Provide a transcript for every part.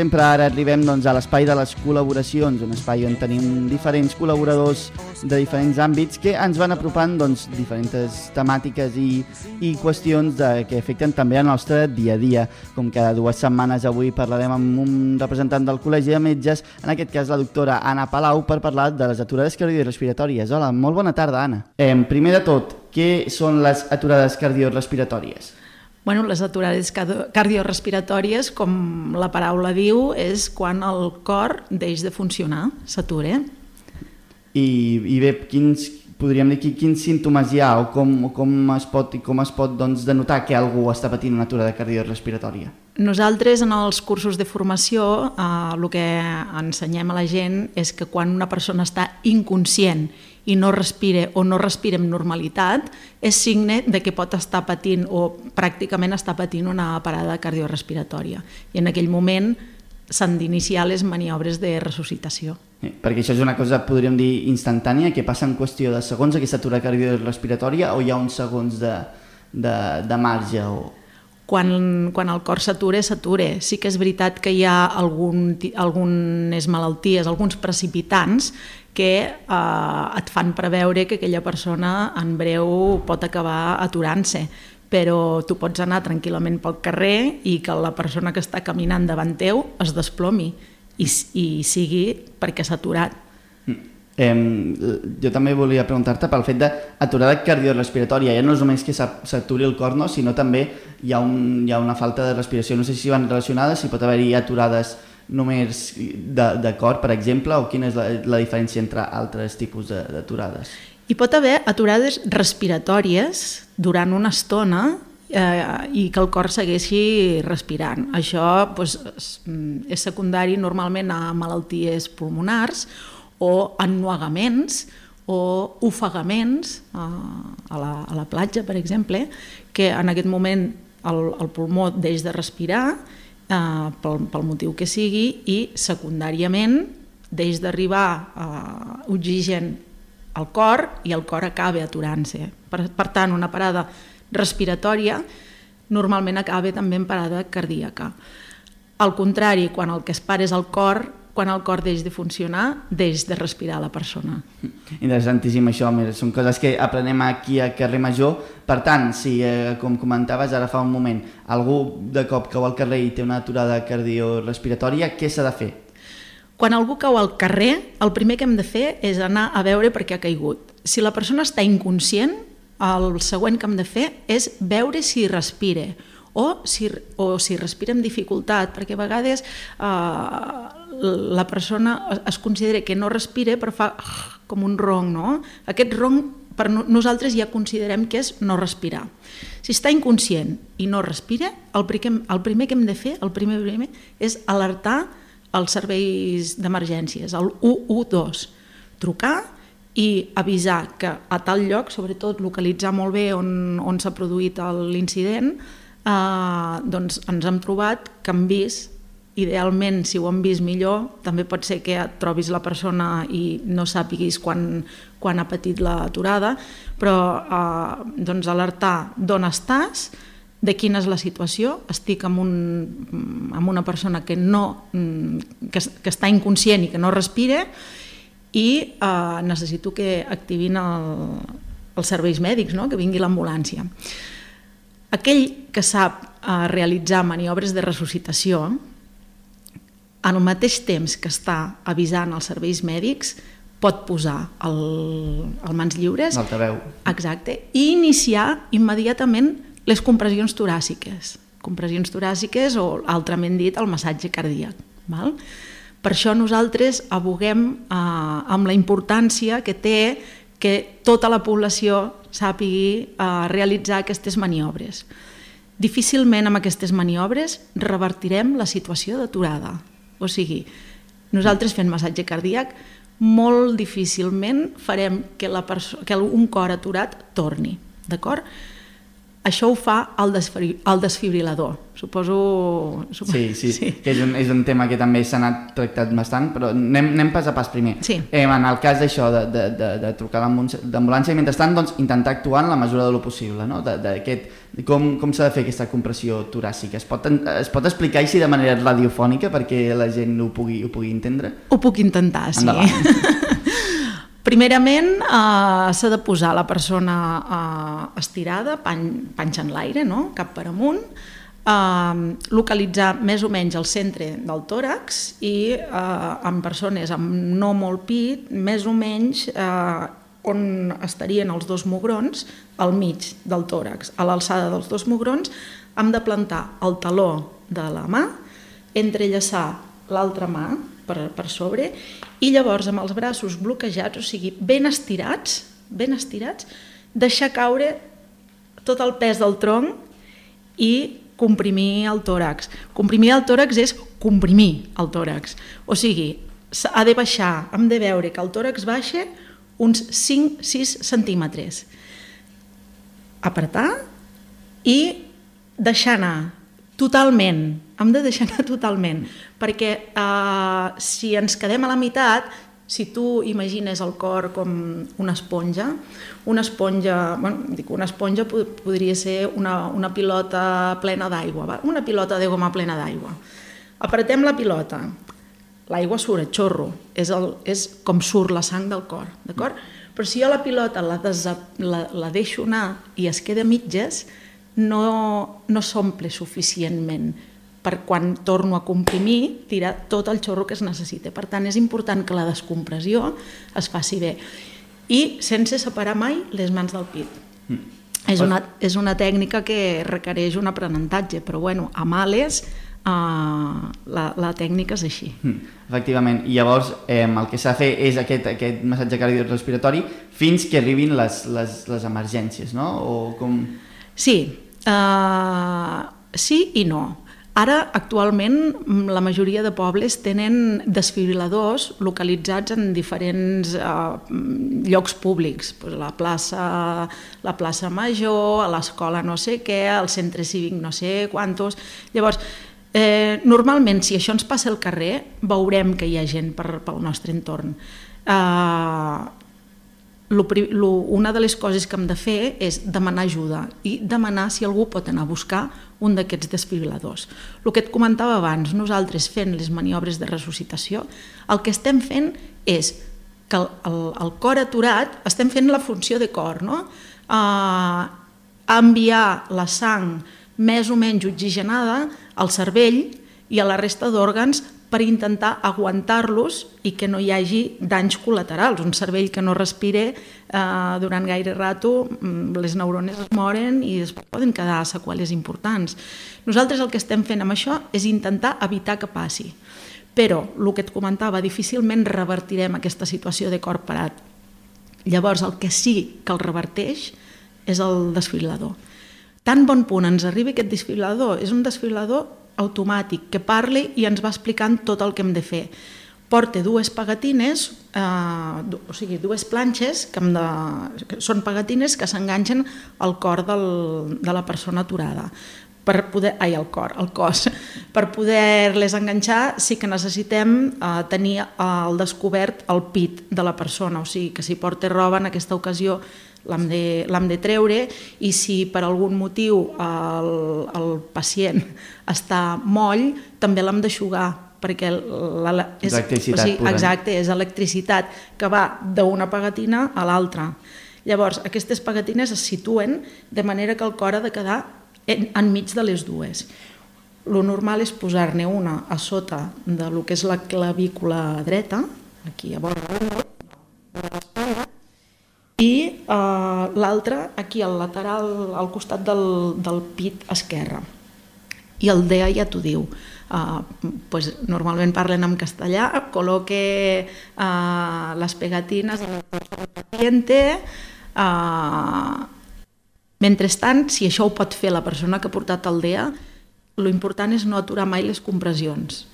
sempre, ara arribem doncs, a l'espai de les col·laboracions, un espai on tenim diferents col·laboradors de diferents àmbits que ens van apropant doncs, diferents temàtiques i, i qüestions de, que afecten també el nostre dia a dia. Com cada dues setmanes avui parlarem amb un representant del Col·legi de Metges, en aquest cas la doctora Anna Palau, per parlar de les aturades cardiorrespiratòries. Hola, molt bona tarda, Anna. Eh, primer de tot, què són les aturades cardiorrespiratòries? Bueno, les aturades cardiorrespiratòries, com la paraula diu, és quan el cor deix de funcionar, s'atura. I, I bé, quins, podríem dir quins símptomes hi ha o com, com es pot, com es pot doncs, denotar que algú està patint una aturada cardiorrespiratòria? Nosaltres en els cursos de formació eh, el que ensenyem a la gent és que quan una persona està inconscient i no respire o no respira amb normalitat, és signe de que pot estar patint o pràcticament està patint una parada cardiorrespiratòria. I en aquell moment s'han d'iniciar les maniobres de resuscitació. Eh, perquè això és una cosa, podríem dir, instantània, que passa en qüestió de segons aquesta atura cardiorrespiratòria o hi ha uns segons de, de, de marge o quan, quan el cor s'atura, s'atura. Sí que és veritat que hi ha algun, algunes malalties, alguns precipitants que eh, et fan preveure que aquella persona en breu pot acabar aturant-se però tu pots anar tranquil·lament pel carrer i que la persona que està caminant davant teu es desplomi i, i sigui perquè s'ha aturat. Eh, jo també volia preguntar-te pel fet d'aturada cardiorrespiratòria, ja no és només que s'aturi el cor, no, sinó també hi ha, un, hi ha una falta de respiració. No sé si van relacionades, si pot haver-hi aturades només de, de cor, per exemple, o quina és la, la diferència entre altres tipus d'aturades? Hi pot haver aturades respiratòries durant una estona eh, i que el cor segueixi respirant. Això doncs, és secundari normalment a malalties pulmonars o ennuegaments o ofegaments a, a, la, a la platja, per exemple, que en aquest moment el, el pulmó deix de respirar eh, pel, pel motiu que sigui i secundàriament deix d'arribar eh, oxigen al cor i el cor acaba aturant-se. Per, per tant, una parada respiratòria normalment acaba també en parada cardíaca. Al contrari, quan el que es para és el cor, quan el cor deix de funcionar, deix de respirar la persona. Interessantíssim això, mira, són coses que aprenem aquí a Carrer Major. Per tant, si, eh, com comentaves ara fa un moment, algú de cop cau al carrer i té una aturada cardiorrespiratòria, què s'ha de fer? Quan algú cau al carrer, el primer que hem de fer és anar a veure per què ha caigut. Si la persona està inconscient, el següent que hem de fer és veure si respira o si, o si respira amb dificultat, perquè a vegades eh, la persona es considera que no respira però fa com un ronc, no? Aquest ronc per nosaltres ja considerem que és no respirar. Si està inconscient i no respira, el primer, el primer que hem de fer, el primer, primer és alertar els serveis d'emergències, el 112, trucar i avisar que a tal lloc, sobretot localitzar molt bé on, on s'ha produït l'incident, eh, doncs ens hem trobat que hem vist idealment, si ho han vist millor, també pot ser que et trobis la persona i no sàpiguis quan, quan ha patit l'aturada, però eh, doncs alertar d'on estàs, de quina és la situació, estic amb, un, amb una persona que, no, que, que està inconscient i que no respira i eh, necessito que activin el, els serveis mèdics, no? que vingui l'ambulància. Aquell que sap eh, realitzar maniobres de resuscitació, en el mateix temps que està avisant els serveis mèdics, pot posar el, el mans lliures L'altaveu. exacte, i iniciar immediatament les compressions toràciques compressions toràciques o altrament dit el massatge cardíac val? per això nosaltres aboguem eh, amb la importància que té que tota la població sàpigui eh, realitzar aquestes maniobres difícilment amb aquestes maniobres revertirem la situació d'aturada o sigui, nosaltres fent massatge cardíac molt difícilment farem que, la que un cor aturat torni, d'acord? Això ho fa el, desfibrilador. Suposo... suposo sí, sí, sí, que és un, és un tema que també s'ha anat tractat bastant, però anem, anem pas a pas primer. Sí. Eh, en el cas d'això, de, de, de, de trucar l'ambulància, i mentrestant doncs, intentar actuar en la mesura de lo possible, no? de, de, aquest, com, com s'ha de fer aquesta compressió toràcica. Es pot, es pot explicar així de manera radiofònica perquè la gent ho pugui, ho pugui entendre? Ho puc intentar, sí. Primerament, eh, s'ha de posar la persona eh, estirada, pany, panxa en l'aire, no? cap per amunt, eh, localitzar més o menys el centre del tòrax i eh, en persones amb no molt pit, més o menys eh, on estarien els dos mugrons, al mig del tòrax, a l'alçada dels dos mugrons, hem de plantar el taló de la mà, entrellaçar l'altra mà per, per sobre i llavors amb els braços bloquejats, o sigui, ben estirats, ben estirats, deixar caure tot el pes del tronc i comprimir el tòrax. Comprimir el tòrax és comprimir el tòrax. O sigui, ha de baixar, hem de veure que el tòrax baixa uns 5-6 centímetres. Apretar i deixar anar totalment, hem de deixar anar totalment, perquè eh, si ens quedem a la meitat, si tu imagines el cor com una esponja, una esponja, bueno, dic, una esponja podria ser una, una pilota plena d'aigua, una pilota de goma plena d'aigua. Apretem la pilota, l'aigua surt a xorro, és, el, és com surt la sang del cor, d'acord? Però si jo la pilota la, desa, la, la deixo anar i es queda mitges, no, no s'omple suficientment per quan torno a comprimir, tirar tot el xorro que es necessita. Per tant, és important que la descompressió es faci bé i sense separar mai les mans del pit. Mm. És, una, és una tècnica que requereix un aprenentatge, però bueno, a males uh, la, la tècnica és així. Mm. Efectivament, i llavors eh, el que s'ha de fer és aquest, aquest massatge cardiorespiratori fins que arribin les, les, les emergències, no? O com... Sí, uh, sí i no. Ara, actualment, la majoria de pobles tenen desfibriladors localitzats en diferents eh, llocs públics, pues la, plaça, la plaça Major, a l'escola no sé què, al centre cívic no sé quantos... Llavors, eh, normalment, si això ens passa al carrer, veurem que hi ha gent per, pel nostre entorn. Eh, lo, lo, una de les coses que hem de fer és demanar ajuda i demanar si algú pot anar a buscar un d'aquests desfibriladors. El que et comentava abans, nosaltres fent les maniobres de ressuscitació, el que estem fent és que el, el, el cor aturat, estem fent la funció de cor, no? Uh, enviar la sang més o menys oxigenada al cervell i a la resta d'òrgans per intentar aguantar-los i que no hi hagi danys col·laterals. Un cervell que no respire eh, durant gaire rato, mm, les neurones es moren i es poden quedar seqüeles importants. Nosaltres el que estem fent amb això és intentar evitar que passi. Però, el que et comentava, difícilment revertirem aquesta situació de cor parat. Llavors, el que sí que el reverteix és el desfibrilador. Tan bon punt ens arriba aquest desfibrilador, és un desfibrilador automàtic que parli i ens va explicant tot el que hem de fer. Porta dues pegatines, eh, o sigui, dues planxes, que, hem de, que són pegatines que s'enganxen al cor del, de la persona aturada per poder, ai, el cor, el cos, per poder-les enganxar sí que necessitem eh, tenir al descobert el pit de la persona, o sigui que si porta roba en aquesta ocasió l'hem de, de treure i si per algun motiu el, el pacient està moll, també l'hem d'aixugar perquè la, la, és, o sigui, exacte, és electricitat que va d'una pegatina a l'altra. Llavors, aquestes pegatines es situen de manera que el cor ha de quedar en, enmig de les dues. Lo normal és posar-ne una a sota de lo que és la clavícula dreta, aquí a vora de i eh, l'altra aquí al lateral, al costat del, del pit esquerre. I el DEA ja t'ho diu. Uh, pues, normalment parlen en castellà, col·loque uh, les pegatines al paciente, uh, mentrestant, si això ho pot fer la persona que ha portat el DEA, lo important és no aturar mai les compressions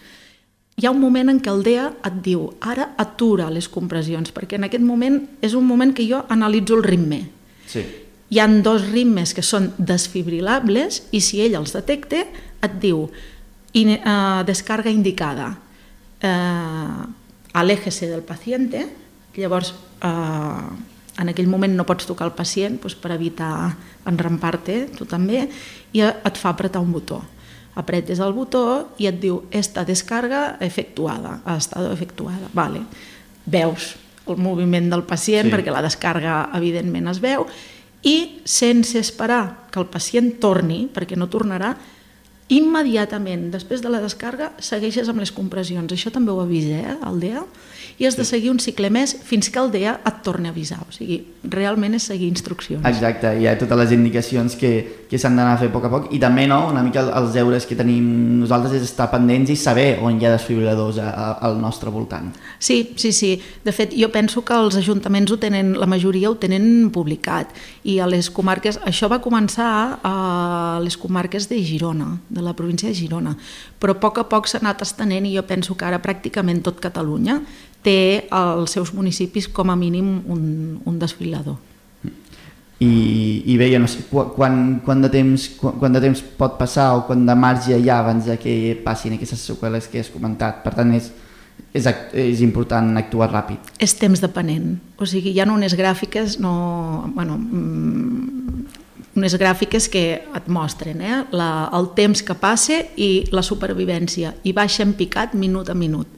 hi ha un moment en què el DEA et diu ara atura les compressions, perquè en aquest moment és un moment que jo analitzo el ritme. Sí. hi han dos ritmes que són desfibrilables i si ell els detecta et diu in, uh, descarga indicada uh, aléjese del paciente llavors uh, en aquell moment no pots tocar el pacient doncs, per evitar enrampar-te tu també i et fa apretar un botó apretes el botó i et diu esta descarga efectuada, ha estat efectuada. Vale. Veus el moviment del pacient sí. perquè la descarga evidentment es veu i sense esperar que el pacient torni, perquè no tornarà, immediatament després de la descarga segueixes amb les compressions. Això també ho avisa, eh, el DEA i has de seguir un cicle més fins que el DEA et torni a avisar. O sigui, realment és seguir instruccions. Exacte, hi ha totes les indicacions que, que s'han d'anar a fer a poc a poc i també no, una mica els deures que tenim nosaltres és estar pendents i saber on hi ha desfibriladors a, a, al nostre voltant. Sí, sí, sí. De fet, jo penso que els ajuntaments ho tenen, la majoria ho tenen publicat i a les comarques, això va començar a les comarques de Girona, de la província de Girona, però a poc a poc s'ha anat estenent i jo penso que ara pràcticament tot Catalunya té als seus municipis com a mínim un, un desfilador. I, i bé, jo no sé, quan, quan, de temps, quan, quan de temps pot passar o quan de marge hi ha abans de que passin aquestes seqüeles que has comentat? Per tant, és, és, és important actuar ràpid. És temps depenent. O sigui, hi ha unes gràfiques, no, bueno, mm, unes gràfiques que et mostren eh? la, el temps que passa i la supervivència, i baixa en picat minut a minut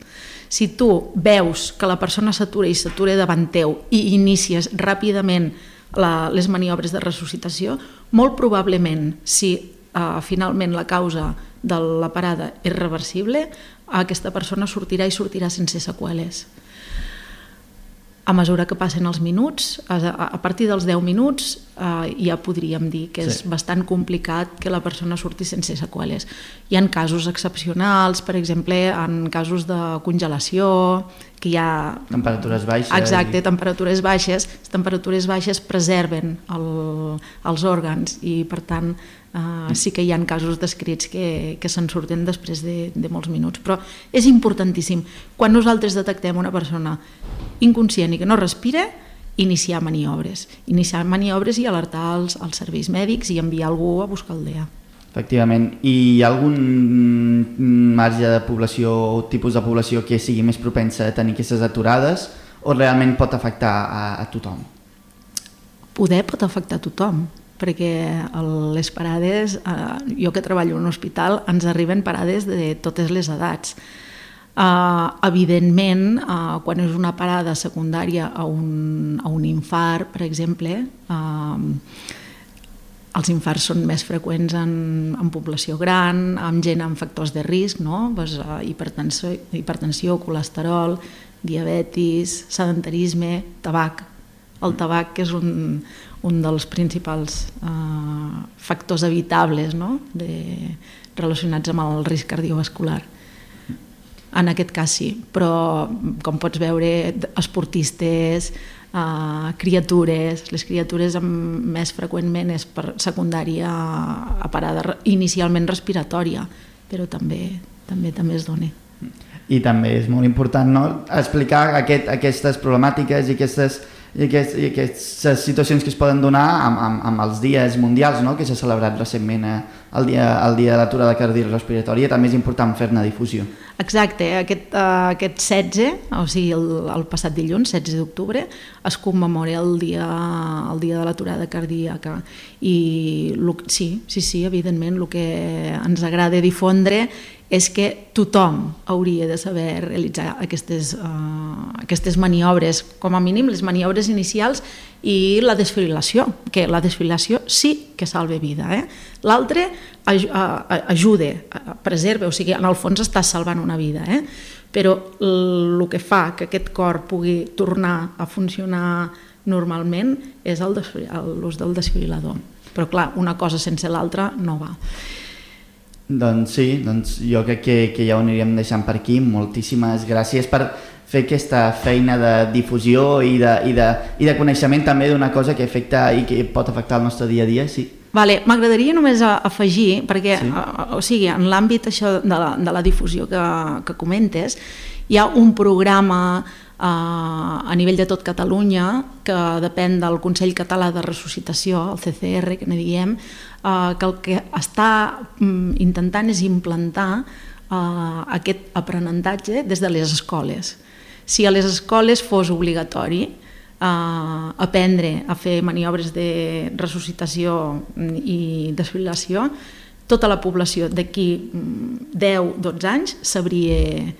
si tu veus que la persona s'atura i s'atura davant teu i inicies ràpidament la, les maniobres de ressuscitació, molt probablement, si uh, finalment la causa de la parada és reversible, aquesta persona sortirà i sortirà sense seqüeles a mesura que passen els minuts, a, a partir dels 10 minuts eh, ja podríem dir que és sí. bastant complicat que la persona surti sense seqüeles. Hi ha casos excepcionals, per exemple, en casos de congelació, que hi ha... Temperatures baixes. Exacte, i... temperatures baixes. Les temperatures baixes preserven el, els òrgans i, per tant, Uh, sí que hi ha casos descrits que, que se'n surten després de, de molts minuts, però és importantíssim. Quan nosaltres detectem una persona inconscient i que no respira, iniciar maniobres. Iniciar maniobres i alertar els, els serveis mèdics i enviar algú a buscar el DEA. Efectivament. I hi ha algun marge de població o tipus de població que sigui més propensa a tenir aquestes aturades o realment pot afectar a, a tothom? Poder pot afectar a tothom perquè les parades, eh, jo que treballo en un hospital, ens arriben parades de totes les edats. Uh, evidentment, quan és una parada secundària a un, a un infart, per exemple, uh, els infarts són més freqüents en, en població gran, amb gent amb factors de risc, no? pues, uh, hipertensió, hipertensió, colesterol, diabetis, sedentarisme, tabac. El tabac que és un, un dels principals eh, factors evitables no? de, relacionats amb el risc cardiovascular. En aquest cas sí, però com pots veure, esportistes, eh, criatures, les criatures amb, més freqüentment és per secundària a parada inicialment respiratòria, però també també també es dona. I també és molt important no? explicar aquest, aquestes problemàtiques i aquestes i, aquest, i aquestes situacions que es poden donar amb, amb, amb els dies mundials no? que s'ha celebrat recentment eh, el, dia, el dia de l'aturada cardiorrespiratòria també és important fer-ne difusió Exacte, aquest, uh, aquest 16 o sigui el, el passat dilluns 16 d'octubre es commemora el dia, el dia de l'aturada cardíaca i lo, sí, sí, sí, evidentment el que ens agrada difondre és que tothom hauria de saber realitzar aquestes, uh, aquestes maniobres, com a mínim les maniobres inicials i la desfibrilació, que la desfibrilació sí que salva vida. Eh? L'altre aj ajuda, preserva, o sigui, en el fons està salvant una vida, eh? però el que fa que aquest cor pugui tornar a funcionar normalment és l'ús del desfibrilador. Però clar, una cosa sense l'altra no va. Doncs sí, doncs jo crec que, que ja ho anirem deixant per aquí. Moltíssimes gràcies per fer aquesta feina de difusió i de, i de, i de coneixement també d'una cosa que afecta i que pot afectar el nostre dia a dia, sí. Vale, M'agradaria només afegir, perquè sí. o sigui, en l'àmbit això de la, de la difusió que, que comentes, hi ha un programa a nivell de tot Catalunya, que depèn del Consell Català de Ressuscitació, el CCR, que ne diguem, eh, que el que està mm, intentant és implantar eh, aquest aprenentatge des de les escoles. Si a les escoles fos obligatori eh, aprendre a fer maniobres de ressuscitació i desfilació, tota la població d'aquí 10-12 mm, anys sabria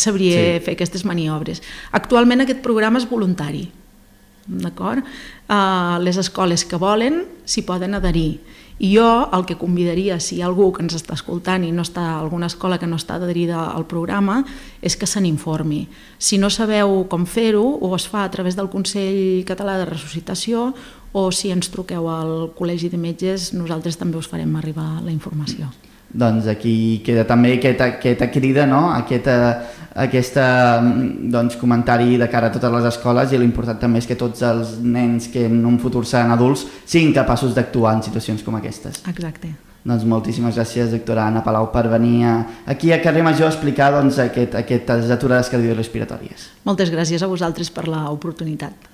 sabria sí. fer aquestes maniobres. Actualment aquest programa és voluntari, d'acord? Uh, les escoles que volen s'hi poden adherir. I jo el que convidaria, si hi ha algú que ens està escoltant i no està alguna escola que no està adherida al programa, és que se n'informi. Si no sabeu com fer-ho, o es fa a través del Consell Català de Ressuscitació o si ens truqueu al Col·legi de Metges, nosaltres també us farem arribar la informació. Mm doncs aquí queda també aquesta, aquesta crida, no? aquesta, aquesta doncs, comentari de cara a totes les escoles i l'important també és que tots els nens que en un futur seran adults siguin capaços d'actuar en situacions com aquestes. Exacte. Doncs moltíssimes gràcies, doctora Anna Palau, per venir aquí a Carrer Major a explicar doncs, aquest, aquestes aturades cardiorrespiratòries. Moltes gràcies a vosaltres per l'oportunitat.